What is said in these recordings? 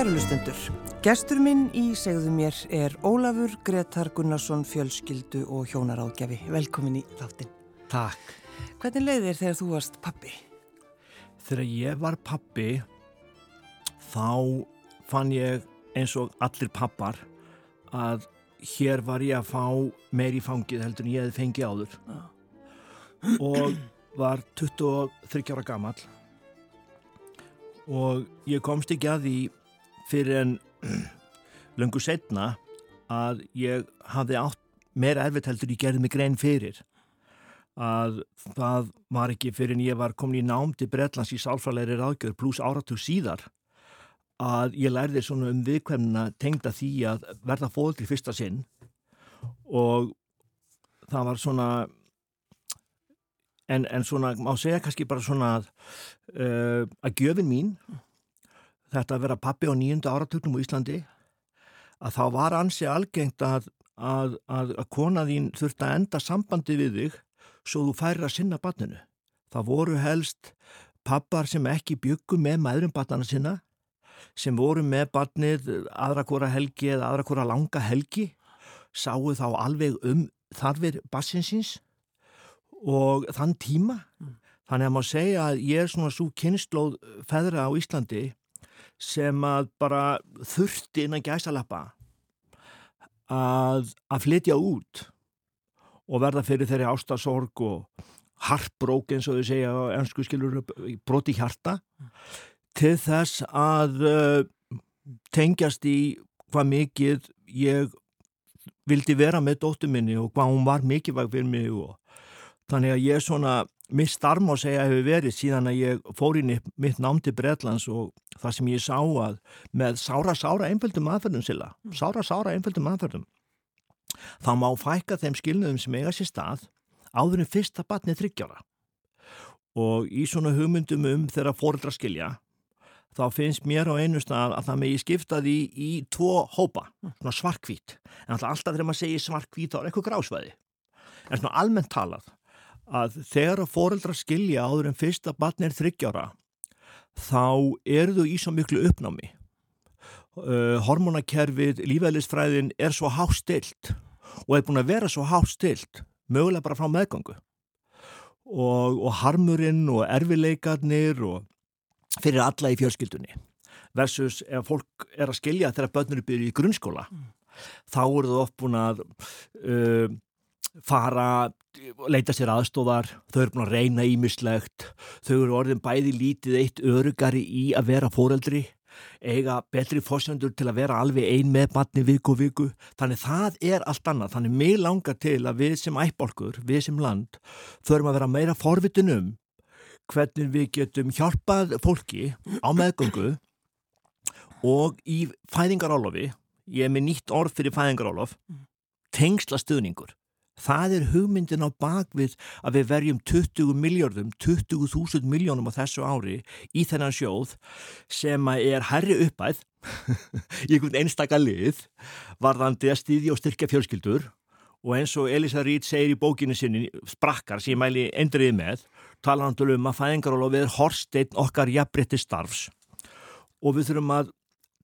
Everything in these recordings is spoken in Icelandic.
Kærulustendur, gestur minn í segðu mér er Ólafur Gretar Gunnarsson fjölskyldu og hjónaráðgjafi. Velkomin í þáttin. Takk. Hvernig leiðir þegar þú varst pappi? Þegar ég var pappi þá fann ég eins og allir pappar að hér var ég að fá meir í fangið heldur en ég hefði fengið áður ah. og var 23 ára gammal og ég komst ekki að því fyrir en lungu setna að ég hafði átt meira erfitt heldur ég gerði mig grein fyrir að það var ekki fyrir en ég var komin í nám til Breitlands í sálfræðleiri ráðgjör pluss áratug síðar að ég lærði svona um viðkvæmna tengda því að verða fóðl í fyrsta sinn og það var svona en, en svona má segja kannski bara svona að, uh, að gjöfin mín þetta að vera pappi á nýjunda áratöknum á Íslandi að þá var ansi algengt að, að, að kona þín þurfti að enda sambandi við þig svo þú færir að sinna barninu. Það voru helst pappar sem ekki byggum með maðurum barnana sinna sem voru með barnið aðra hvora helgi eða aðra hvora langa helgi sáu þá alveg um þarfir bassinsins og þann tíma mm. þannig að maður segja að ég er svona svo kynnslóð feðra á Íslandi sem að bara þurfti innan gæsalappa að, að flytja út og verða fyrir þeirri ástasorg og hartbrók eins og þau segja á ennsku skilur broti hjarta til þess að uh, tengjast í hvað mikið ég vildi vera með dóttu minni og hvað hún var mikilvæg fyrir mig og Þannig að ég svona, mitt starm á segja hefur verið síðan að ég fór inn í mitt námti Breitlands og það sem ég sá að með sára, sára einföldum aðferðum sila, mm. sára, sára einföldum aðferðum, þá má fækka þeim skilnuðum sem eiga sér stað áður en fyrsta batni þryggjára. Og í svona hugmyndum um þeirra fóreldra skilja, þá finnst mér á einu stað að það megi skipta því í tvo hópa, mm. svona svarkvít. En alltaf þegar maður segir svarkvít þá er eitthvað grásvæði. En svona almennt talað, að þegar að foreldra skilja áður en fyrsta batn er þryggjára þá eru þau í svo miklu uppnámi uh, hormonakerfið, lífæðlisfræðin er svo hástilt og er búin að vera svo hástilt mögulega bara frá meðgangu og, og harmurinn og erfileikarnir og fyrir alla í fjölskyldunni versus ef fólk er að skilja þegar börnur byrju í grunnskóla mm. þá eru þau oft búin að uh, fara, leita sér aðstóðar þau eru búin að reyna ímislegt þau eru orðin bæði lítið eitt örugari í að vera fóreldri eiga betri fórsöndur til að vera alveg ein með batni viku viku. Þannig það er allt annað. Þannig mig langar til að við sem ættbolkur við sem land förum að vera meira forvitunum hvernig við getum hjálpað fólki á meðgöngu og í fæðingarálofi ég er með nýtt orð fyrir fæðingarálof tengsla stuðningur Það er hugmyndin á bakvið að við verjum 20 miljardum, 20.000 miljónum á þessu ári í þennan sjóð sem er herri uppæð í einhvern einstakar lið varðandi að stýðja og styrkja fjölskyldur. Og eins og Elisa Rít segir í bókinu sinni, sprakkar sem ég mæli endrið með, tala hann til um að fæðingarólof er horsteinn okkar jafnbrytti starfs og við þurfum að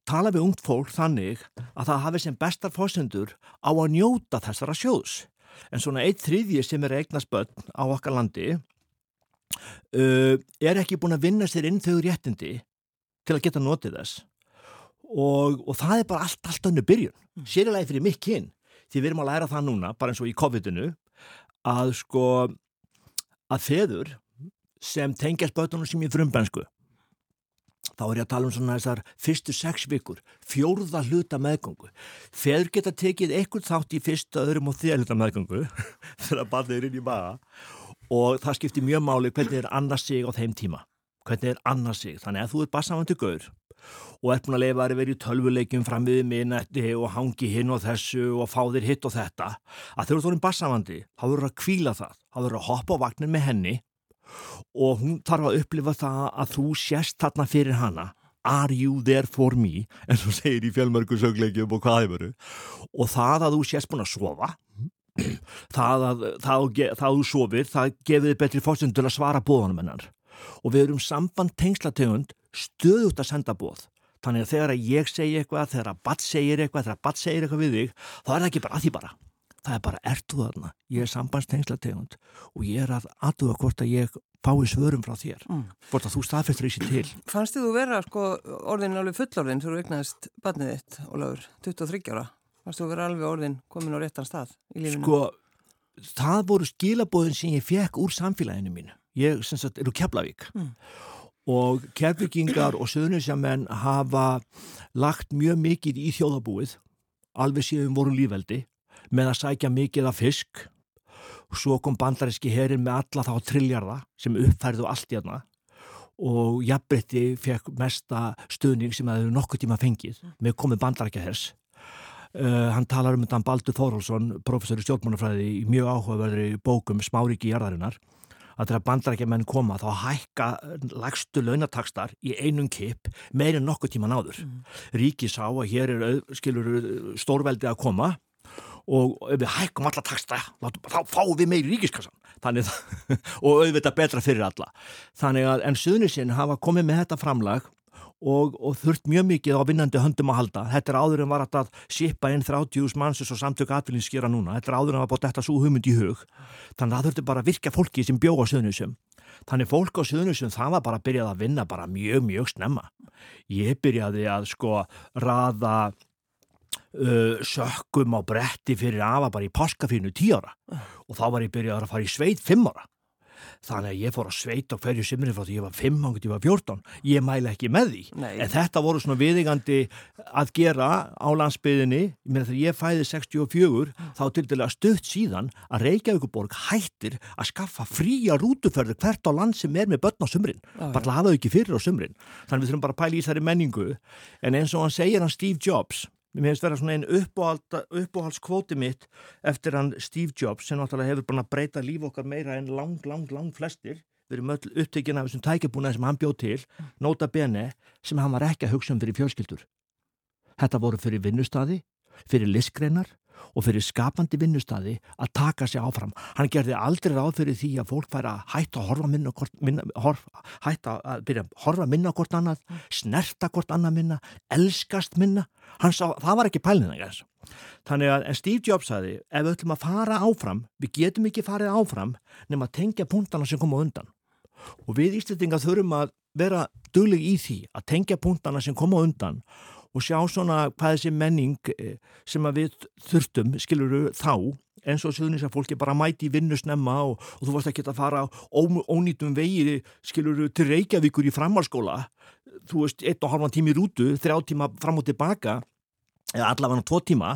tala við ungt fólk þannig að það hafi sem bestar fósendur á að njóta þessara sjóðs en svona eitt þriðji sem er eignast börn á okkar landi uh, er ekki búin að vinna sér inn þau réttindi til að geta notið þess og, og það er bara allt, allt önnu byrjun mm. sérilega fyrir mikk hinn því við erum að læra það núna, bara eins og í COVID-inu að sko að feður sem tengjast börnunum sem í frumbensku þá er ég að tala um svona þessar fyrstu sex vikur, fjórða hluta meðgöngu. Feður geta tekið eitthvað þátt í fyrsta, öðrum og þér hluta meðgöngu þegar barnið er inn í maga og það skiptir mjög máli hvernig er annars sig á þeim tíma. Hvernig er annars sig? Þannig að þú er bassamöndu gaur og er búin að leifa að vera í tölvuleikum fram við minnetti og hangi hinn og þessu og fá þér hitt og þetta að þegar þú erum bassamöndi, þá verður að kvíla það, þá verður að hoppa á vagnin með henni og hún þarf að upplifa það að þú sést þarna fyrir hana. Are you there for me? En svo segir í fjölmörgu sögleikjum og hvaðið veru og það að þú sést búin að sofa það að þú sofir það gefið þið betri fórstund til að svara bóðanum hennar. Og við erum samband tengslategund stöðut að senda bóð Þannig að þegar að ég segi eitthvað, þegar að batt segir eitthvað, þegar að batt segir eitthvað við þig, þá er það ekki bara að því bara. Það er bara, ertu þarna? Ég er sambandstengslategund og ég er að aðduga hvort að ég fái svörum frá þér. Mm. Hvort að þú staðfestur í sér til. Fannst þið þú vera sko, orðin alveg fullorðin þegar þú eignast barnið þitt, Ólafur, 23 ára? Fannst þú vera alveg orðin komin á réttan stað í lífinu? Sko, það voru skilabóðin sem ég fekk úr samfélaginu mínu. Ég, sem sagt, eru Keflavík. Mm og kjærbyggingar og söðnisjamenn hafa lagt mjög mikið í þjóðabúið alveg síðan voru lífveldi með að sækja mikið af fisk og svo kom bandaríski herin með alla þá trilljarða sem uppfærðu allt í hana og jafnbrytti fekk mesta stöðning sem það hefur nokkuð tíma fengið með komið bandarækjahers uh, hann talar um þetta Baldur Þórólsson professor í stjórnmánafræði í mjög áhugaverðri bókum Smáriki jarðarinnar að þegar bandarækjumenn koma þá hækka lagstu launatakstar í einum kip meirinn nokkuð tíma náður. Mm. Ríki sá að hér er skilur, stórveldi að koma og ef við hækkum alla taksta þá fáum við meiri ríkiskassan Þannig, og auðvitað betra fyrir alla. Þannig að en Suðnisinn hafa komið með þetta framlag og, og þurft mjög mikið á vinnandi höndum að halda. Þetta er áður en var að sípa inn 30.000 mannsins og samtök atvinnins skera núna. Þetta er áður en var búin þetta svo hugmynd í hug. Þannig að það þurfti bara að virka fólki sem bjóð á söðnusum. Þannig fólk á söðnusum það var bara að byrjað að vinna bara mjög, mjög snemma. Ég byrjaði að sko raða Uh, sökkum á bretti fyrir afa bara í páskafínu tíu ára. Og þá var ég byrjað að fara í sveit fimm ára. Þannig að ég fór að sveita hverju simri frá því ég var 5 og ég var 14 ég mæla ekki með því. Nei. en þetta voru svona viðingandi að gera á landsbyðinni þegar ég fæði 64 þá til dæla stutt síðan að Reykjavíkuborg hættir að skaffa fría rútuferður hvert á land sem er með börn á sumrin. Já, bara hafa þau ekki fyrir á sumrin. Þannig við þurfum bara að pæla í þessari menningu. En eins og hann segir hann Steve Jobs Mér finnst vera svona einn uppáhaldskvóti mitt eftir hann Steve Jobs sem náttúrulega hefur bara breyta líf okkar meira en lang, lang, lang flestir. Við erum öll upptökjana af þessum tækjabúnaði sem hann bjóð til, nota bene, sem hann var ekki að hugsa um fyrir fjölskyldur. Þetta voru fyrir vinnustadi, fyrir listgreinar og fyrir skapandi vinnustadi að taka sig áfram. Hann gerði aldrei ráð fyrir því að fólk færi að hætta að horfa minna minna, horf, hætta að byrja að horfa minna hvort annað, snerta hvort annað minna, elskast minna. Sá, það var ekki pælnið það. Þannig að Steve Jobs sagði, ef við ætlum að fara áfram, við getum ekki farið áfram nema að tengja punktana sem koma undan. Og við Íslandingar þurfum að vera dögleg í því að tengja punktana sem koma undan og sjá svona hvað þessi menning eh, sem að við þurftum, skiluru, þá eins og sögnis að fólki bara mæti í vinnu snemma og, og þú varst ekki að fara ó, ónýtum vegi, skiluru, til Reykjavíkur í framhalskóla, þú veist, einn og halvan tími rútu, þrjá tíma fram og tilbaka, eða allavega tvo tíma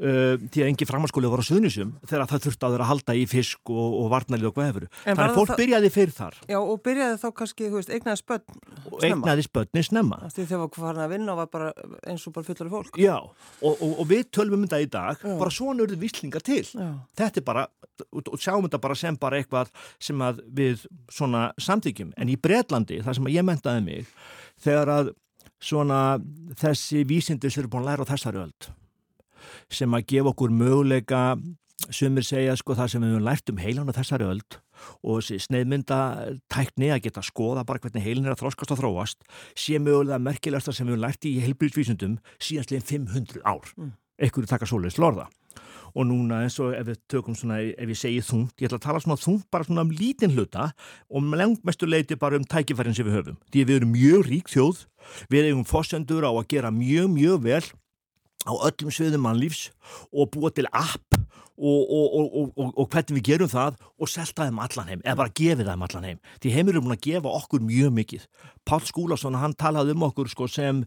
Uh, því að engi framhanskóli voru á söðnisum þegar það þurfti að vera að halda í fisk og, og varnalið og hvað hefur. Þannig að fólk það... byrjaði fyrir þar. Já og byrjaði þá kannski, veist, eignaði spötn snemma. Eignaði spötni snemma. Því þegar það var að vinna og var bara eins og bara fullari fólk. Já og, og, og við tölvum þetta í dag, Já. bara svona eru visslingar til. Já. Þetta er bara, og sjáum þetta bara sem bara eitthvað sem að við svona samtíkjum. En í Breitlandi, það sem ég mentaði mig, þegar að svona þessi vísindis eru búin að læra á þessari öld sem að gefa okkur möguleika sumir segja sko það sem við höfum lært um heilan og þessari öld og sneiðmyndatækni að geta skoða bara hvernig heilin er að þróskast og þróast sé mögulega merkilegasta sem við höfum lært í heilbríðsvísundum síðanstlegin 500 ár. Mm. ekkur taka svolítið slorða og núna eins og ef við tökum svona ef ég segi þungt, ég ætla að tala svona þungt bara svona um lítinn hluta og lengt mestu leiti bara um tækifærin sem við höfum. Því við erum mjög rík þjóð við hefum fósendur á að gera mjög mjög vel á öllum sviðum mannlífs og búa til app og, og, og, og hvernig við gerum það og selta þeim allan heim, eða bara gefið þeim allan heim. Því heimir er búin að gefa okkur mjög mikið. Pál Skúlason, hann talaði um okkur sko, sem,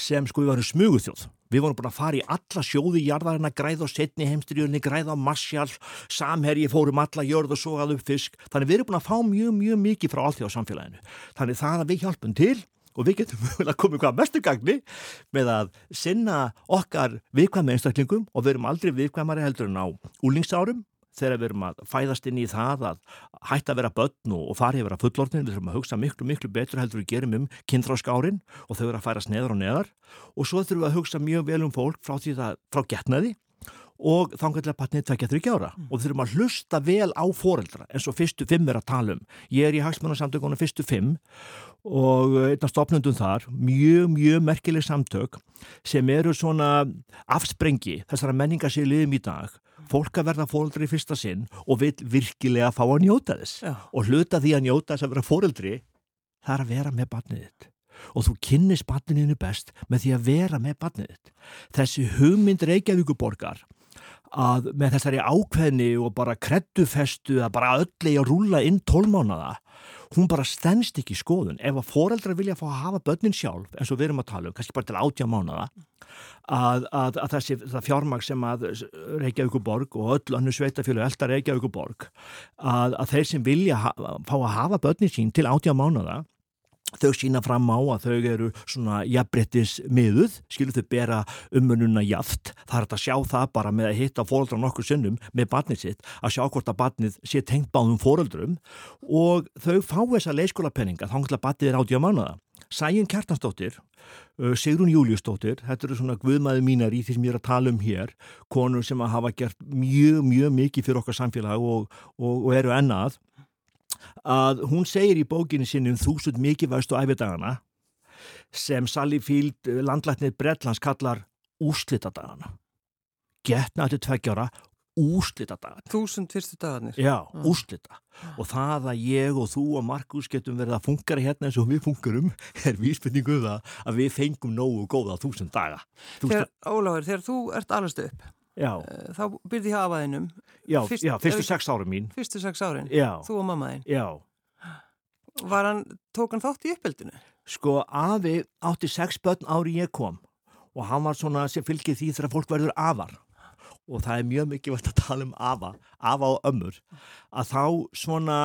sem sko við varum smugurþjóð. Við vorum búin að fara í alla sjóði jarðarinn að græða á setni heimstriðunni, græða á massjál, samherji fórum alla jörð og svo að upp fisk. Þannig við erum búin að fá mjög mjög mikið frá allþjóð samfélaginu þannig það að við hjálpum til og við getum að koma hvað mestu gagni með að sinna okkar viðkvæmi einstaklingum og við erum aldrei viðkvæmari heldur en á úlingsárum þegar við erum að fæðast inn í það að hætta að vera börn og fari að vera fullortin, við þurfum að hugsa miklu, miklu betur heldur við gerum um kynþráskárin og þau eru að færast neðar og neðar. Og svo þurfum við að hugsa mjög vel um fólk frá því það, frá getnaði og þangarlega patnið tvekja þryggja ára. Mm. og þurfum að hlusta vel á foreldra eins og fyrstu fimm er að tala um. Ég er í hagsmunarsamtökunum fyrstu fimm og einn af stopnundum þar, mjög, mjög merkileg samtök sem eru svona afsprengi þessara menningarsýliðum í dag. Fólk að verða fóreldri í fyrsta sinn og vil virkilega fá að njóta þess. Já. og hluta því að njóta þess að vera fóreldri það er að vera með barnið þitt. Og þú kynnist barninu best með því að vera með barnið þitt. Þessi hugmynd Reykjavíkuborgar að með þessari ákveðni og bara kreddufestu að bara öll eigi að rúla inn tólmánada hún bara stennst ekki í skoðun. Ef að foreldrar vilja fá að hafa börnin sjálf eins og við erum að tala um, kannski bara til átjá mánada að, að, að þessi fjármag sem að Reykjavíkuborg og öll annu sveitafjölu elda Reykjavíkuborg að, að þeir sem vilja ha, fá að hafa börnin sín til átjá mánada þau sína fram á að þau eru svona jafnbrettis miðuð, skilur þau bera ummununa jaft, það er að sjá það bara með að hitta fóröldra nokkur sinnum með barnið sitt, að sjá hvort að barnið sé tengt báðum fóröldrum og þau fá þessa leiskólapenninga þá hann barnið er átja mánuða. Sæjun Kjartansdóttir, Sigrun Júliusdóttir, þetta eru svona guðmaði mínar í því sem ég er að tala um hér, konur sem að hafa gert mjög, mjög mikið fyrir okkar samfélag og, og, og eru ennað að hún segir í bókinu sinni um þúsund mikilvægstu æfidagana sem Sally Field landlæknir Bretlands kallar úslitadagana getna til tveggjára úslitadagana Þúsund fyrstu dagarnir. Já, úslita og það að ég og þú og Markus getum verið að fungara hérna eins og við fungurum er vísbyrningu um að við fengum nógu góða þúsund daga. Þegar, Ólafur, þegar þú ert alveg upp Já, eh, þá byrði hjá afaðinum. Já, Fyrst- já, fyrstu sex árum mín. Fyrstu sex árin, Já, þú og mammaðin. já. Var hann, tók hann þátt í uppeldinu? Sko, afi átti sex börn ári ég kom og hann var svona sem fylgið því þegar fólk verður afar. Og það er mjög mikilvægt að tala um afa, afa og ömmur að þá svona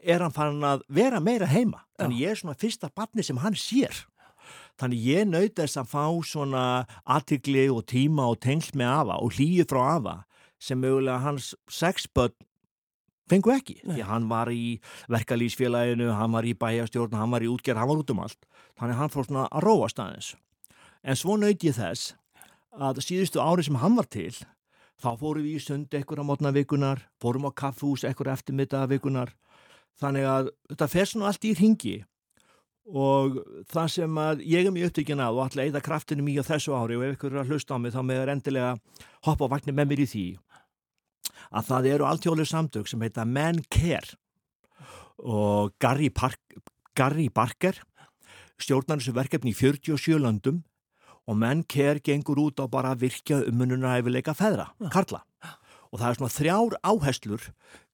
er hann farin að vera meira heima. Þannig ég er svona fyrsta barni sem hann sér þannig ég naut þess að fá svona aðtigli og tíma og tengsl með afa og hlýju frá afa sem mögulega hans sex börn fengu ekki, Nei. því hann var í verkalýsfélaginu, hann var í bæjastjórn hann var í útgerð, hann var út um allt. Þannig hann fór svona að róa staðins en svo naut ég þess að síðustu ári sem hann var til þá fórum við í sund ekkur á mótna vikunar fórum á kaffús ekkur eftirmynda vikunar þannig að þetta fer svona allt í ringi og það sem að ég er mjög upptökin að og að eida kraftinu mjög þessu ári og ef ykkur er að hlusta á mig þá með er endilega hoppa á vagnir með mér í því að það eru alltjóðlega samtök sem heita Men Care og Gary, Park, Gary Barker stjórnar þessu verkefni í 47 löndum og Men Care gengur út á bara að virkja umununa yfirleika feðra, karla. Og það er svona þrjár áherslur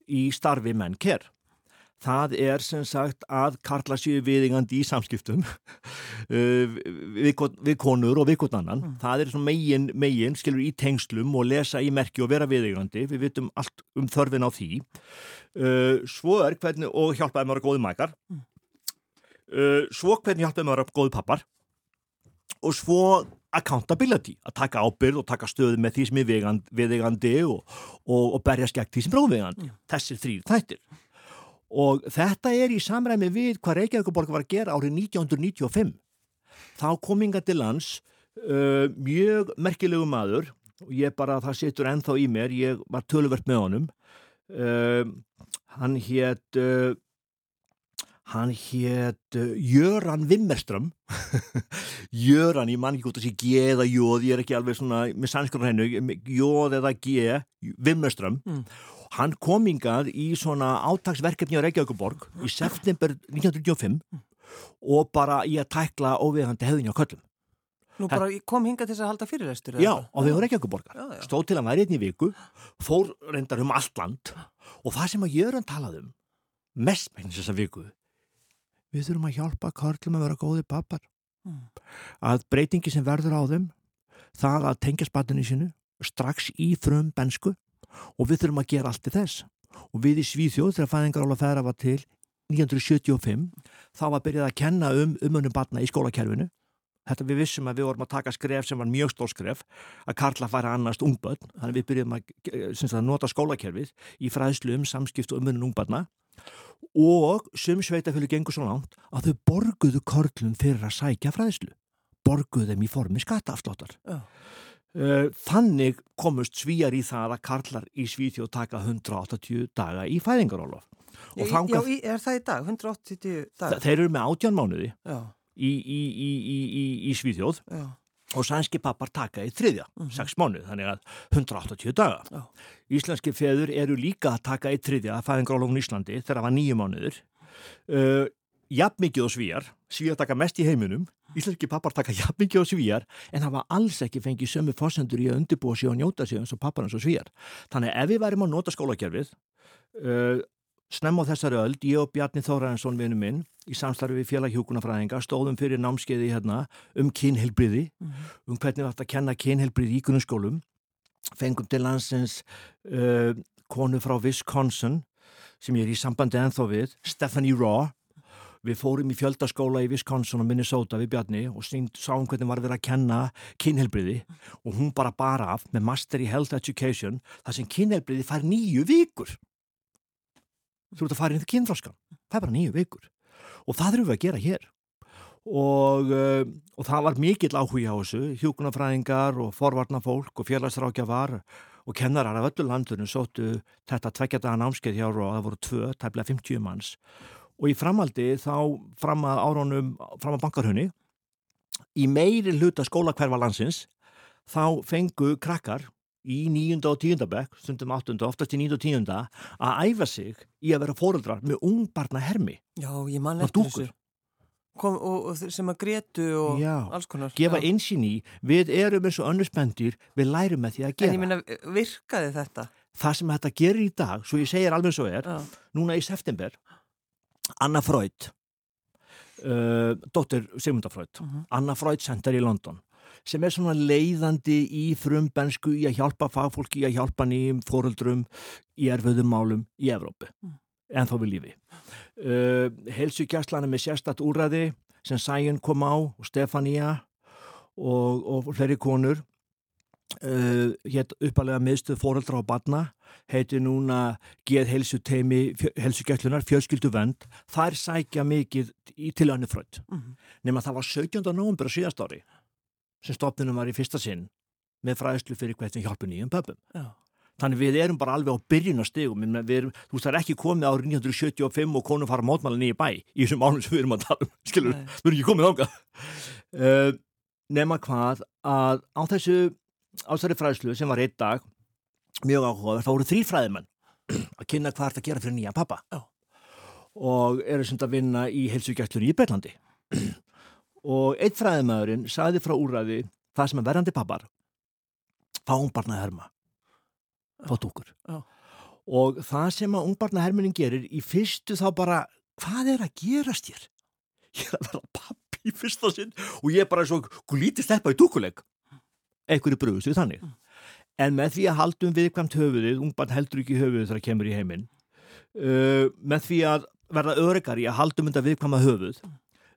í starfi Men Care það er sem sagt að karla séu viðingandi í samskiptum uh, við, við konur og við konannan það er megin, megin, skilur í tengslum og lesa í merki og vera viðingandi við vitum allt um þörfin á því. Uh, svo er hvernig og hjálpaði maður að góði mækar uh, svo hvernig hjálpaði maður að góði pappar. Og svo accountability, að taka ábyrð og taka stöðu með því sem er viðeigandi og, og, og berjast gegn því sem er óviðeigandi. Þessir þrýr þættir og þetta er í samræmi við hvað Reykjavíkuborg var að gera árið 1995 þá kom inga til lands uh, mjög merkilegu maður. Og ég bara, það situr ennþá í mér. Ég var töluvert með honum. Uh, hann hétt uh, hann hétt Jöran Vimmerström Jöran, ég man ekki út að sé G eða Jóð, ég er ekki alveg svona með sannskur hennu, Jóð eða G Vimmerström Mm. Hann kom ingað í svona átagsverkefni á Reykjavíkuborg í september 1995 og bara í að tækla óviðhandi hefðinja á köllum. Nú bara kom hinga til þess að halda fyrirlestur. Já, á við á Reykjavíkuborgar. Já, já. Stóð til að væri einn í viku, fór reyndar um allt land og það sem að Jöran talaði um mest megnins þessa viku við þurfum að hjálpa körlum að vera góði pappar. Mm. Að breytingi sem verður á þeim það að tengja spatinu sínu strax í frum bensku og við þurfum að gera allt í þess. Og við í Svíþjóð þegar fæðingarála færa var til 1975 þá var byrjað að kenna um umunum batna í skólakerfinu. Þetta við vissum að við vorum að taka skref sem var mjög stór skref að karla færa annast ungbönn þannig við byrjum að, að nota skólakerfið í fræðslu um samskipt og umunum ungbarna og sum sveitafjölu gengur svo langt að þau borguðu körlum fyrir að sækja fræðslu. Borguðu þeim í formi skattaafsláttar Já. Eh, Þannig komust svíjar í það að karlar í Svíþjóð taka 180 daga í fæðingarólof. Já, þangað, já, er það í dag? 180 dag? Þeir eru með átján mánuði í, í, í, í Svíþjóð já. og sænski pappar taka í þriðja, mm -hmm. sex mánuð, þannig að 180 daga. Já. Íslenski feður eru líka að taka í þriðja að fæðingrálókn Íslandi þegar það var nýju mánuður. Uh, jafn mikið á svíjar, svíjar taka mest í heiminum, íslenski pappar taka jafn mikið á svíjar en það var alls ekki fengið sömu fósendur í að undirbúa sig og njóta sig eins og pappar eins og svíjar. Þannig ef við værim að nota skólakerfið, uh, snemm á þessari öld, ég og Bjarni Þóraðinsson vinnu minn, í samstarfi við félaghjókunafræðinga, stóðum fyrir námskeiði hérna um kynhelbriði, mm -hmm. um hvernig við ættum að kenna kynhelbriði í grunnskólum, fengum til landsins uh, konu frá Wisconsin, sem ég er í sambandi enþá við, Stephanie Raw, Við fórum í fjöldaskóla í Wisconsin og Minnesota við Bjarni og sáum hvernig var verið að kenna kynhelbriði og hún bara bara af með Master í Health Education þar sem kynhelbriði fær nýju vikur. Þú ert að fara inn í kynþróskan. Það er bara nýju vikur. Og það þurfum við að gera hér. Og, uh, og það var mikill áhuga á þessu. Hjókunafræðingar og forvarna fólk og félagsrákja var og kennarar af öllu landunum sóttu þetta tveggjadagan ámskeið hjá og það voru tvö, tæmlega 50 manns og í framaldi þá fram að áraunum, fram að bankarhunni í meiri hluta skólakverfa landsins þá fengu krakkar í nýjunda og tíunda bekk, stundum áttunda, oftast í nýjunda og tíunda að æfa sig í að vera fóruldrar með ungbarna hermi Já, ég man eftir þessu. Kom, og, og sem að gretu og Já, alls konar. Gefa einsinn í, við erum eins og önnuspendir, við lærum með því að gera En ég minna, virkaði þetta? Það sem þetta gerir í dag, svo ég segir alveg svo er, Já. núna í september Anna Freud uh, dóttir Sigmunda Freud uh mhm. -huh. Anna Freud Center í London sem er svona leiðandi í frumbensku í að hjálpa fagfólki, í að hjálpa nýjum fóruldrum í erföðum málum í Evrópu, uh. en þá við lífi uh, Helsugjarslan er með sérstatt úræði sem Sæjun kom á og Stefania og, og fleiri konur Uh, hétt uppalega miðstuð fóreldra á badna heiti núna geð helsu teimi, helsugætlunar fjölskyldu vend, þær sækja mikið í til önnu frönd mm -hmm. nema það var 17. november síðast ári sem stopnunum var í fyrsta sinn með fræðslu fyrir hvernig hjálpu nýjum pöpum Já. þannig við erum bara alveg á byrjun á stegum erum, þú veist það er ekki komið árið 1975 og konum fara mótmála nýju bæ í þessum ánum sem við erum að tala um skilur, við erum ekki komið ága uh, nema hvað að á þessu ásari fræðslu sem var einn dag mjög áhuga, þá voru þrý fræðimenn að kynna hvað þetta gera fyrir nýja pappa Já. og eru sem þetta að vinna í heilsugjastlunni í Breitlandi og einn fræðimæðurinn saði frá úræði það sem er verðandi pappar fá ungbarnaherma fá dúkur Já. og það sem að ungbarnaherminin gerir í fyrstu þá bara hvað er að gerast hér? Ég er að vera pappi í fyrsta sinn og ég er bara svo lítið steppa í dúkuleik einhverju brúðs við þannig. En með því að haldum viðkvæmt höfuðið, ungbarn heldur ekki höfuðið þegar það kemur í heiminn, uh, með því að verða örygari að haldum undan viðkvæma höfuð,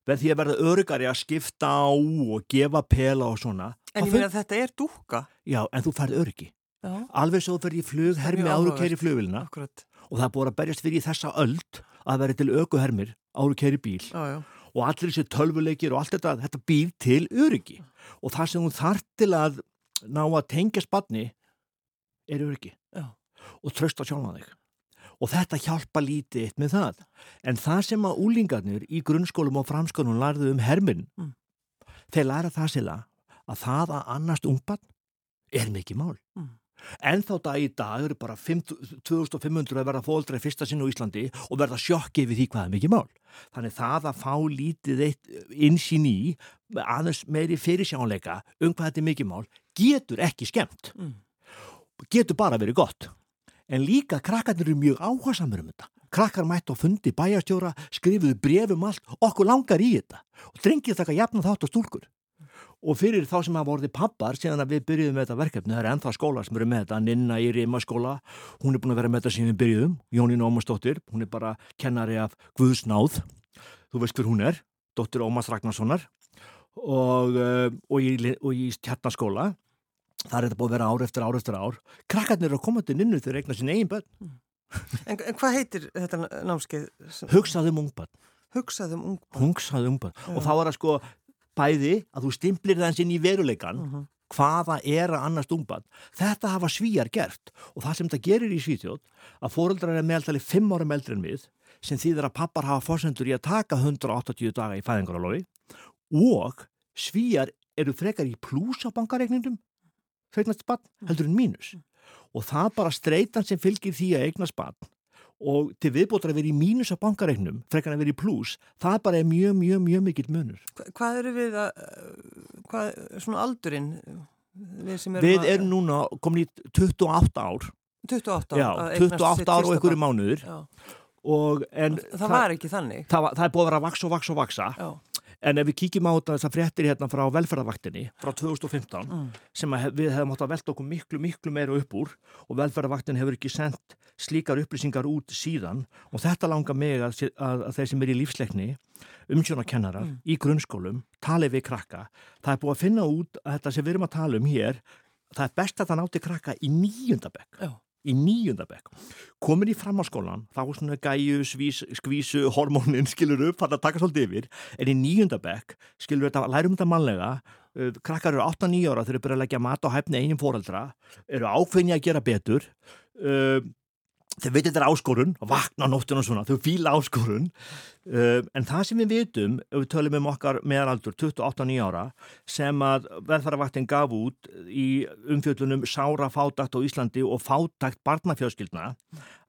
með því að verða örygari að skipta á og gefa pela og svona. En ég meina að þetta er dúka. Já, en þú færð öryggi. Já. Alveg svo fyrir í flug, hermi áru keiri flugvilna og það er búin að berjast fyrir þessa öld að vera til aukuhermir áru keiri bíl. Já, já og allir þessi tölvuleikir og allt þetta, þetta býr til öryggi og það sem hún þarf til að ná að tengja spanni er öryggi Já. og tröst á sjálfa þig og þetta hjálpa lítið eitt með það en það sem að úlingarnir í grunnskólum og framskólum lærðu um hermin mm. þeir læra það sila að það að annast ungbarn er mikið mál mm. En þá dag í dag eru bara 2500 að verða fóldra í fyrsta sinn á Íslandi og verða sjokki við því hvað er mikið mál. Þannig það að fá lítið eitt insýn í aðeins meiri fyrirsjánleika um hvað þetta er mikið mál getur ekki skemmt. Mm. Getur bara verið gott. En líka krakkarnir eru mjög áhersamur um þetta. Krakkar mætt og fundi bæjastjóra, skrifuðu brefum allt, okkur langar í þetta og drengið þakka jafn þátt á stúlkur og fyrir þá sem hafa vorið pappar síðan að við byrjuðum með þetta verkefni, það er ennþá skóla sem eru með þetta, Ninna í Rima skóla hún er búin að vera með þetta síðan við byrjuðum. Jónín Ómarsdóttir, hún er bara kennari af Guðsnáð, þú veist hver hún er dóttir Ómars Ragnarssonar. Og, eh, og í, í tjarnaskóla það er þetta búin að vera ár eftir ár eftir ár. Krakkarnir eru að koma til Ninnu þegar regna sín eigin bönn en, en hvað heitir þetta námskeið? Hugsaðum ungbann Hugsaðum ungbann, Hugsaðum ungbann. og þá er það sko bæði að þú stimplir það inn í veruleikan uh mhm. -huh. hvaða er að annars ungbann. Þetta hafa svíjar gert og það sem þetta gerir í Svíþjóð að fóreldrar er meðaltali 5 árum eldri en við sem þýðir að pappar hafa fórsendur í að taka 180 daga í fæðingarálofi og svíjar eru frekar í pluss á bankareikningum fegnast bann heldur en mínus og það bara streitan sem fylgir því að eignast bann og til viðbótar að vera í mínus á bankareiknum frekar að vera í pluss, það bara er mjög, mjög, mjög mikill munur. Hva, hvað eru við að, hvað, svona aldurinn við erum Við erum núna komin í 28 ár 28 ár? Já, 28 ár og einhverju mánuður og en það, það var ekki þannig? Það, það er búið að vera að vaksa og vaksa og vaksa Já. En ef við kíkjum á þessar fréttir hérna frá velferðarvaktinni frá 2015 mm. sem við hefum átt að velta okkur miklu, miklu meira upp úr og velferðarvaktin hefur ekki sendt slíkar upplýsingar út síðan og þetta langar mig að, að, að þeir sem er í lífsleikni, umsjónakennarar mm. í grunnskólum, tali við krakka. Það er búið að finna út að þetta sem við erum að tala um hér, það er best að það náti krakka í nýjundabekk. Já í nýjundabekk komin í framháskólan, þá svona gæju, svís, skvísu, hormónin, skilur upp það taka svolítið yfir, en í nýjundabekk skilur við þetta, lærum þetta mannlega uh, krakkar eru 8-9 ára, þeir eru byrjað að leggja mat á hæfni einum fóreldra, eru ákveðni að gera betur uh, þau veitir þetta er áskorun, vakna nóttun og svona, þau fíla áskorun. Uh, en það sem við veitum ef við tölum um okkar meðaldur 28-9 ára sem að velferðarvaktin gaf út í umfjöldunum Sára fátakt á Íslandi og fátakt barnafjölskyldna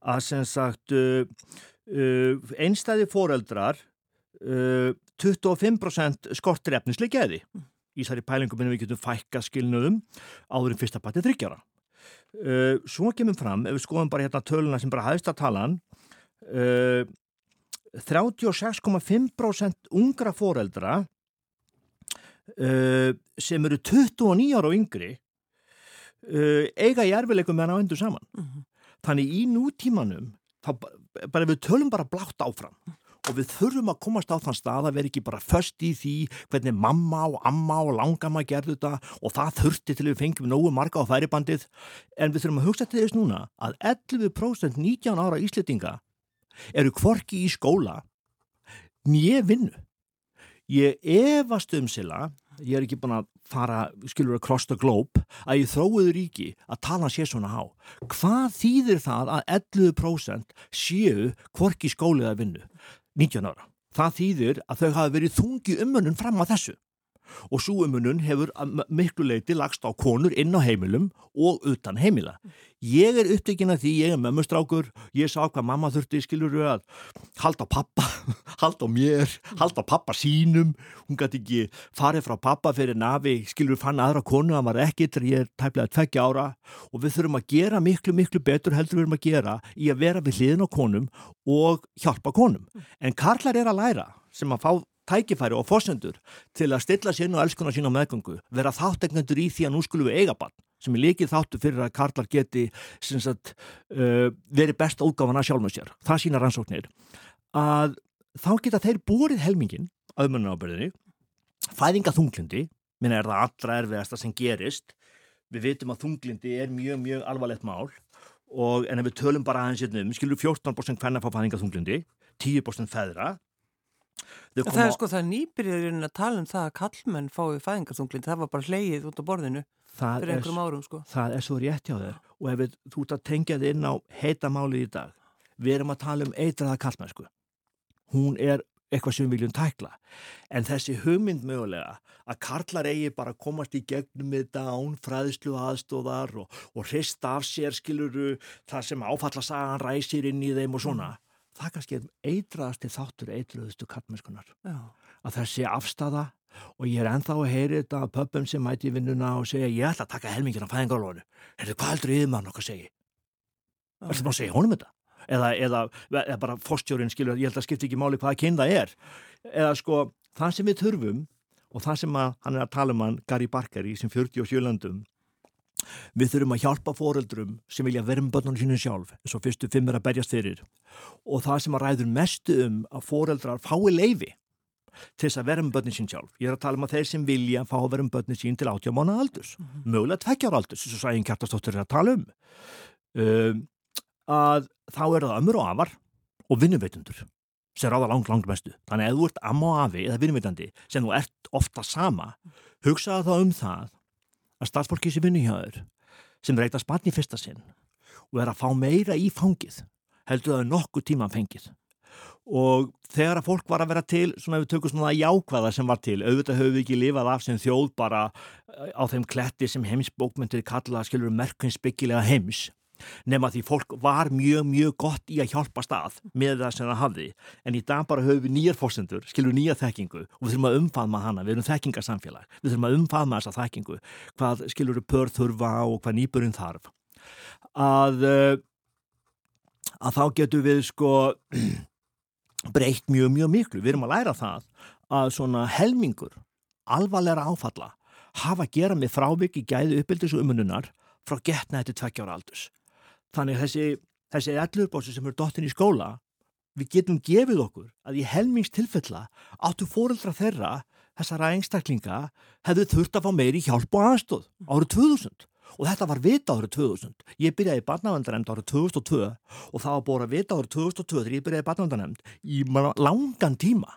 að sem sagt uh, uh, einstæði foreldrar 25% skortir efnislega geði í þessari pælingum en við getum fækka skilnuðum áður en fyrsta batið þryggjara Uh, svo kemur fram, ef við skoðum bara hérna töluna sem bara hæðist að talan uh, 36,5% ungra foreldra uh, sem eru 29 ára og yngri eiga í erfileikum með hann á endur saman. -huh. Þannig í nútímanum, þá, bara við tölum bara blátt áfram og við þurfum að komast á þann stað að vera ekki bara först í því hvernig mamma og amma og langamma gerðu þetta og það þurfti til við fengjum nógu marga á færibandið en við þurfum að hugsa til þess núna að 11% 19 ára íslitinga eru kvorki í skóla nýje vinnu ég efast um sila ég er ekki búin að fara, skilur að cross the globe, að ég þróiður ríki að tala sér svona á. Hvað þýðir það að 11% séu kvorki skólið að vinnu? 19 ára. Það þýðir að þau hafi verið þungi umönnun fram á þessu og svo umönnun hefur miklu leiti lagst á konur inn á heimilum og utan heimila. Ég er upptekinn að því, ég er mömmustrákur, ég sá hvað mamma þurfti, skilur við að halda pappa, halda mér, halda pappa sínum, hún gæti ekki farið frá pappa fyrir nafi, skilur við fann aðra konu, hann var ekki, þegar ég er tæplega tveggja ára og við þurfum að gera miklu, miklu betur heldur við erum að gera í að vera við hliðin á konum og hjálpa konum. En Karlar er að læra sem að fá tækifæri og fórsendur til að stilla sérn og elskuna sín á meðgöngu, vera þáttegnendur í því að nú skulum við eiga bann, sem er líkið þáttu fyrir að karlar geti sagt, uh, verið besta útgáfana sjálf með sér. Það sína rannsóknir. Að þá geta þeir búrið helmingin auðmennanábyrðinni, fæðinga þunglindi, minna er það allra erfiðasta sem gerist. Við veitum að þunglindi er mjög, mjög alvarlegt mál og en ef við tölum bara aðeins hérna um, skilur 14% hvenna fá fæðinga þunglindi, 10% feðra Það er sko það nýbyrjurinn að tala um það að kallmenn fái fæðingarþunglind, það var bara hleyið út á borðinu það fyrir einhverjum árum sko. Það er svo rétt hjá þér. Og ef við, þú ert að tengja þið inn á heitamáli í dag, við erum að tala um eitraða kallmennsku. Hún er eitthvað sem við viljum tækla. En þessi hugmynd mögulega að karlar eigi bara komast í gegnum með dán, fræðslu aðstóðar og, og hrista af sér skiluru þar sem áfallasagan ræsir inn í þeim og svona það kannski er eitraðasti þáttur eitruðustu kallmennskunar að það sé afstafa og ég er enþá að heyri þetta að pöppum sem mæti í vinnuna og segja ég ætla að taka helmingin á fæðingarlónu er þetta hvað heldur yfirmann okkar segi er þetta bara að segja honum þetta? Eða, eða, eða bara fórstjórin skilur ég held að skipta ekki máli hvaða kynna er. Eða sko það sem við þurfum og það sem að, hann er að tala um hann Gary Barker í sem 47 landum Við þurfum að hjálpa foreldrum sem vilja verða með börnunum sínum sjálf eins og fyrstu fimm er að berjast fyrir og það sem að ræður mestu um að foreldrar fái leifi til þess að verða með börnum sín sjálf. Ég er að tala um að þeir sem vilja fá að verða með börnum sín til 80 mánu aldurs, mm -hmm. mögulega tveggjar aldurs, þess að sæðin kjartastóttur er að tala um. um að þá er það ömur og afar og vinnuveitundur sem ráða langt, langt mestu. Þannig að ef þú ert amma og afi eða vinnuveitandi sem þú ert ofta sama, hugsaða þá um það að starfsfólki sem vinni hjá þér sem reyta spann í fyrsta sinn og er að fá meira í fangið heldur það nokkuð tíma fengið og þegar að fólk var að vera til svona við tökum svona jákvæða sem var til auðvitað höfum við ekki lifað af sem þjóð bara eh, á þeim kletti sem heimsbókmyndir kalla skilur merkvinsbyggilega heims. Nema því fólk var mjög mjög gott í að hjálpa stað með það sem það hafði. En í dag bara höfum við nýjar fórsendur skilur nýja þekkingu og við þurfum að umfaðma hana. Við erum þekkingarsamfélag, við þurfum að umfaðma þessa þekkingu. Hvað skilur pör þurfa og hvað nýburinn þarf. Að eh, að þá getur við sko breytt mjög, mjög miklu. Við erum að læra það að svona helmingur alvarlega áfalla hafa að gera með fráviki gæði uppbyldis og umununar frá getna þetta tvekkjára aldus. Þannig þessi, þessi ellurbósi sem eru dottin í skóla, við getum gefið okkur að í helmingstilfella áttu fóreldra þeirra, þessara einstaklinga, hefðu þurft að fá meiri hjálp og aðstóð árið 2000 og þetta var vita árið 2000. Ég byrjaði í barnavendanemnd árið 2002 og það var búin að vita árið 2002 þegar ég byrjaði í barnavendanemnd í langan tíma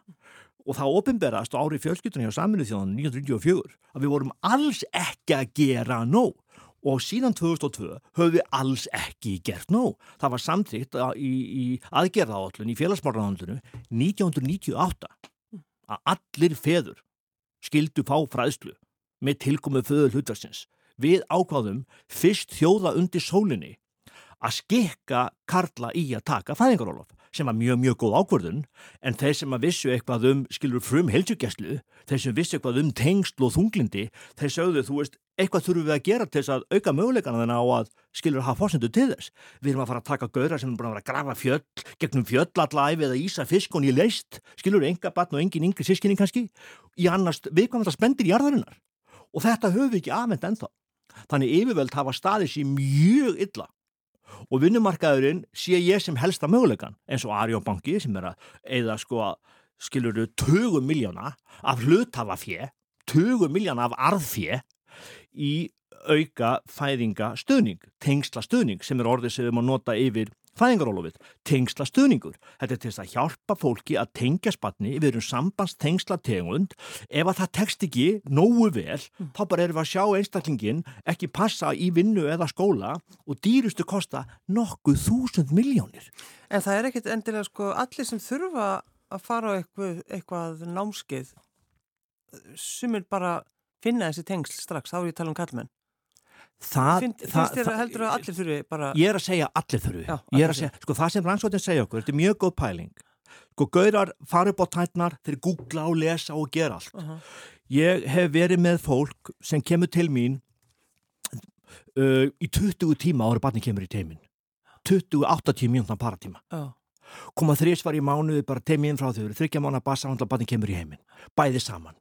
og það ofinberast árið fjölskyttunni á saminuð þjóðan 1994 að við vorum alls ekki að gera nóg og síðan 2002 höfum við alls ekki gert nóg. Það var samtíkt í, í aðgerðaállun í félagsmárraðandunu 1998 að allir feður skildu fá fræðslu með tilkomið föður hlutvarsins við ákváðum fyrst þjóða undir sólinni að skikka Karla í að taka fæðingarólof sem var mjög, mjög góð ákvörðun en þeir sem að vissu eitthvað um, skilur frum helsugjæslu, þeir sem vissu eitthvað um tengsl og þunglindi, þeir sögðu þú veist, eitthvað þurfum við að gera til þess að auka möguleikana þennan á að skilur hafa fórsendu til þess. Við erum að fara að taka gauðra sem er búin að vera að grafa fjöll, gegnum fjöllalæfi eða ísa fisk og nýja leist, skilur enga batn og engin yngri sískinning kannski, í annars viðkvæmast spendir í jarðarinnar. Og þetta höfum við ekki afhengt ennþá. Þannig yfirvöld hafa staðið sér mjög illa. Og vinnumarkaðurinn sé ég sem helsta mögulegan eins og Arjóbanki sem er að eða sko skiluru 20 miljóna af hlutafafjö 20 miljóna af arðfjö í auka fæðinga stöðning, tengsla stöðning sem er orðið sem við má nota yfir fæðingarólofið, tengsla stuðningur. Þetta er til þess að hjálpa fólki að tengja spatni við erum sambans tengsla tegund. Ef að það tekst ekki nógu vel, mm. þá bara erum við að sjá einstaklingin ekki passa í vinnu eða skóla og dýrustu kosta nokkuð þúsund miljónir. En það er ekkit endilega sko allir sem þurfa að fara á eitthvað, eitthvað námskeið sem er bara finna þessi tengsl strax, þá er ég að tala um kallmenn. Það, Finn, það, finnst þér að heldur að allir þurfi bara... Ég er að segja allir þurfi. Já, er að segja, sko það sem rannsóttin segja okkur, þetta er mjög góð pæling. Sko gaurar fara upp á tætnar, þeir googla og lesa og gera allt. Uh -huh. Ég hef verið með fólk sem kemur til mín uh, í 20 tíma ára barni kemur í teimin. 28 tíma mjöndan paratíma. Uh. Koma þrís var í mánuði bara teiminn frá þau, þryggja mánu að bassa og barni kemur í heiminn. Bæði saman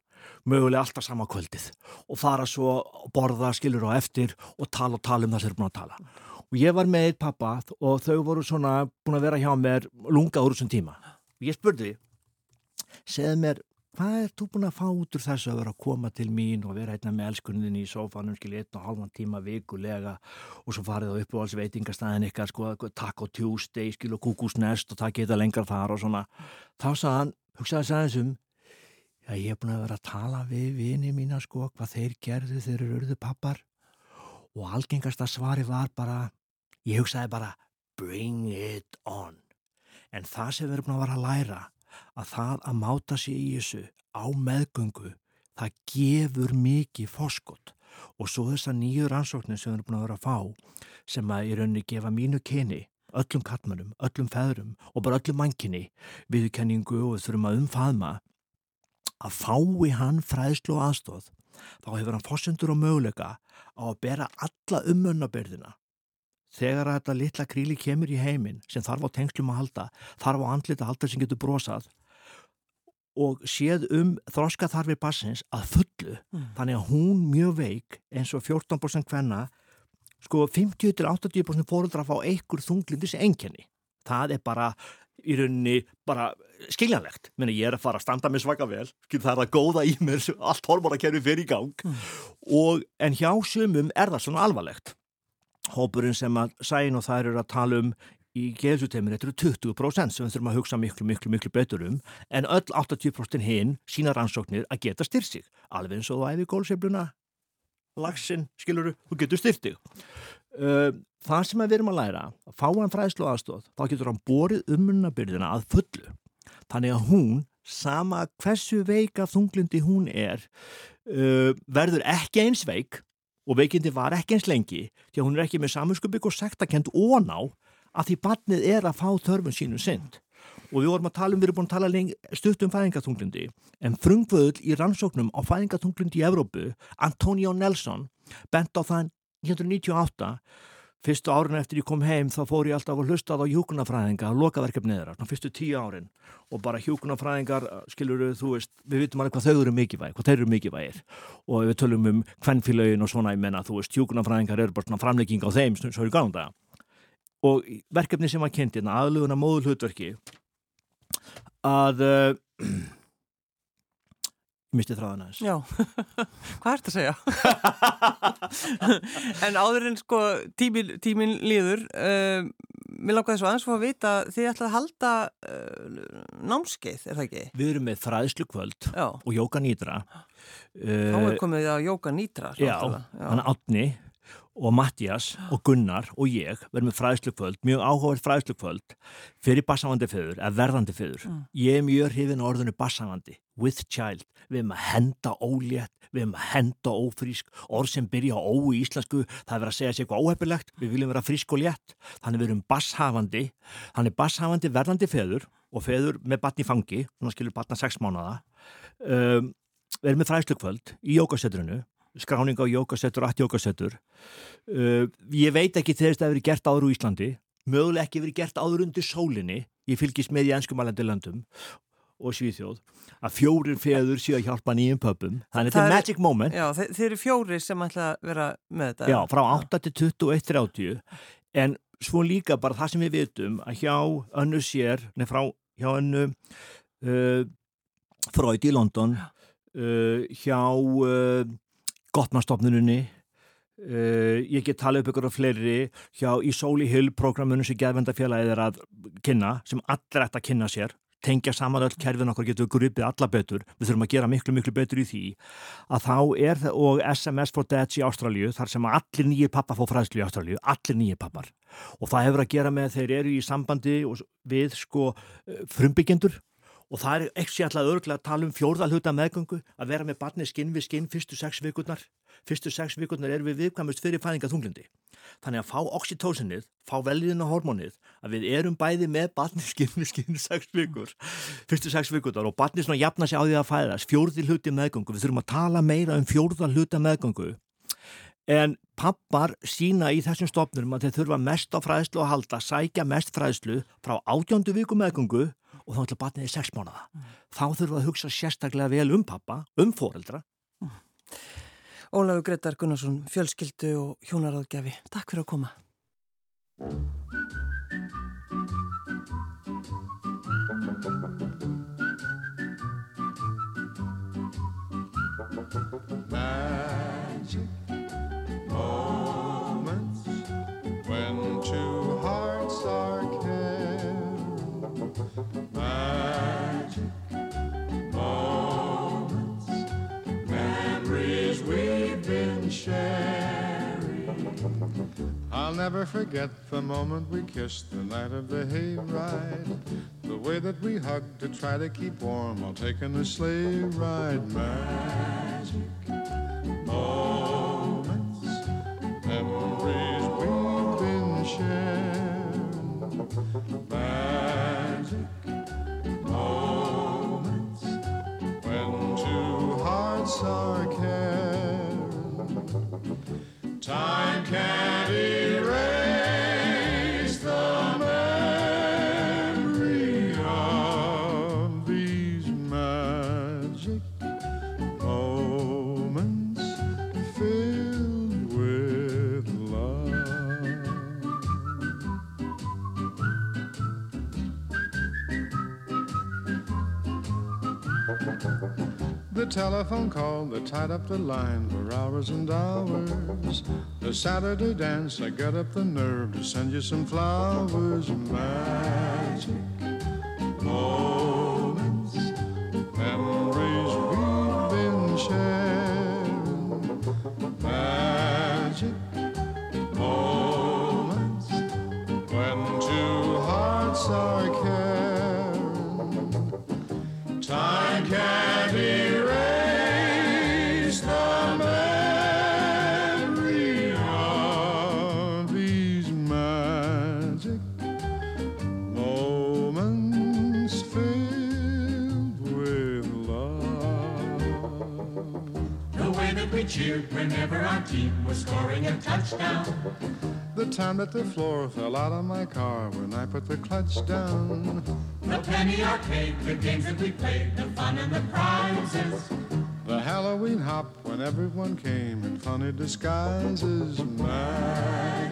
mögulega alltaf sama kvöldið og fara svo borða skilur á eftir og tala og tala um það sem þeir eru búin að tala. Og ég var með eitt pappa og þau voru svona búin að vera hjá mér lunga úr þessum tíma. Og ég spurði segð mér hvað er þú búin að fá út úr þessu að vera að koma til mín og vera einna með elskunnin í sofanum skil einn og halvan tíma vikulega og svo farið á uppáhalds veitingastæðin ykkar sko takk og tjústeg skil og kúkusnest og takk eitthvað lengar þar og svona. Þá sagðan, hugsaði sæðisum Já, ég hef búin að vera að tala við vini mína sko hvað þeir gerðu þeir eru urðu pappar og algengasta svari var bara, ég hugsaði bara bring it on. En það sem við erum búin að vera að læra að það að máta sér í þessu á meðgöngu það gefur mikið foskott og svo þessar nýju rannsóknir sem við erum búin að vera að fá sem að í rauninni gefa mínu kyni öllum kattmannum, öllum feðrum og bara öllum mankinni viðkenningu og þurfum að umfaðma að fái hann fræðslu og aðstóð þá hefur hann fórsendur og möguleika á að bera alla umönnabörðina þegar þetta litla kríli kemur í heiminn sem þarf á tengslum að halda þarf á andlita að halda sem getur brosað og séð um þroska þarfir bassins að fullu mm. þannig að hún mjög veik eins og 14% hvenna sko 50-80% fóröldra fá einhver þunglindis enginni það er bara í rauninni bara skiljanlegt. Meni, ég er að fara að standa með svaka vel það er að góða í mér, allt hormonakerfi fyrir í gang. Mm. og, en hjá sumum er það svona alvarlegt. Hópurinn sem að sæn og það eru að tala um í geðsuteiminu, þetta eru 20% sem við þurfum að hugsa miklu, miklu, miklu betur um. En öll 80% hinn sína rannsóknir að geta styrsig alveg eins og það æfi gólsefluna lagsinn, skiluru, þú getur styrtið. Uh, það sem við erum að læra, að fá hann fræðslu aðstóð, þá getur hann borið ummunabyrðina að fullu. Þannig að hún, sama hversu veika þunglindi hún er, uh, verður ekki eins veik og veikindi var ekki eins lengi því að hún er ekki með saminskupik og sektakent óná að því barnið er að fá þörfun sínu synd og við vorum að tala um, við erum búin að tala lengi, stutt um fæðingatunglindi en frungvöðl í rannsóknum á fæðingatunglindi í Evrópu, Antonio Nelson bent á það 1998 fyrstu árin eftir ég kom heim þá fór ég alltaf að hlusta á hjúkunafræðinga og lokaverkefnið þeirra, fyrstu tíu árin. Og bara hjúkunafræðingar, skilur þú veist, við vitum alveg hvað þau eru mikilvæg hvað þeir eru mikilvægir. Og við tölum um hvernfélagin og svona, ég menna, þú veist hjúkunafræðingar eru bara svona framlegging á þeim svo eru gáðum það og verkefni sem var kynnt hérna, aðluguna móðul hlutverki að uh, misti þráðan aðeins Já, hvað ert að segja? en áður en sko tímin, tímin líður uh, mér langar þess að aðeins fá að vita þið ætlaði að halda uh, námskeið, er það ekki? Við erum með þræðslu kvöld Já. og Jóka Nýdra Þá er komið á Jóka Nýdra Já, hann er átni og Mattias og Gunnar og ég verðum með fræðslukvöld, mjög áhugavert fræðslukvöld fyrir bassavandi föður, eða verðandi föður. Mm. Ég er mjög hrifin á orðinu bassavandi, with child, við erum að henda ólétt, við erum að henda ófrísk, orð sem byrja á ó í íslensku, það er verið að segja sér eitthvað óhefilegt, við viljum vera frísk og létt, þannig við erum basshafandi, hann er basshafandi verðandi föður og föður með batni fangi, svona skilur batna sex mánada, um, við erum með fræðslukvöld í jókasetrunu skráning á jókasettur, allt jókasettur uh, ég veit ekki þegar þetta hefur verið gert áður úr Íslandi. Möguleg ekki verið gert áður undir sólinni. Ég fylgist með í ennskumælandi löndum og Svíþjóð að fjórir feður séu að hjálpa nýjum pöpum þannig þetta er magic moment. Já, þe þeir eru fjórir sem ætla að vera með þetta. Já, frá 8 til 21.30 en svo líka bara það sem við vitum að hjá önnu sér nefn frá hjá önnu uh, Freud í London uh, hjá uh, Gottmannstofnununni uh, ég get tala upp ykkur af fleiri hjá í Sóli Hill programmunum sem geðvendafélagið er að kynna sem allir ætti að kynna sér tengja saman öll kerfin okkur getur grupið alla betur, við þurfum að gera miklu miklu betur í því. Að þá er það og SMS for Dads í Ástralju þar sem allir nýjir pappa fór fræðslu í Ástralju allir nýjir pappar. Og það hefur að gera með þeir eru í sambandi við sko frumbyggendur og það er ekki alltaf örgulega að tala um fjórðalhuta meðgöngu að vera með barni skinn við skinn fyrstu sex vikurnar. Fyrstu sex vikurnar er við viðkvæmust fyrir fæðinga þunglindi þannig að fá oxytocinnið, fá veljiðina hormónið að við erum bæði með barni skinn við skinn sex vikur fyrstu sex vikurnar og barni svona jafna sig á því að fæðast. Fjórðilhuti meðgöngu við þurfum að tala meira um fjórðalhuta meðgöngu. En pappar sína í þessum stofnum að þeir þurfa mest á fræðslu að halda sækja mest fræðslu frá átjöndu viku meðgöngu og þá ætla batnið í sex mánuða. Mm. Þá þurfum við að hugsa sérstaklega vel um pappa, um foreldra. Mm. Ólafur Gretar Gunnarsson, fjölskyldu og hjónaráðgjafi. Takk fyrir að koma. I'll never forget the moment we kissed the night of the hayride. The way that we hugged to try to keep warm while taking the sleigh ride. Magic moments, memories we've been sharing. Magic moments when two hearts are caring. Time can't telephone call that tied up the line for hours and hours. The Saturday dance, I got up the nerve to send you some flowers. Magic team was scoring a touchdown. The time that the floor fell out of my car when I put the clutch down. The penny arcade, the games that we played, the fun and the prizes. The Halloween hop when everyone came in funny disguises. My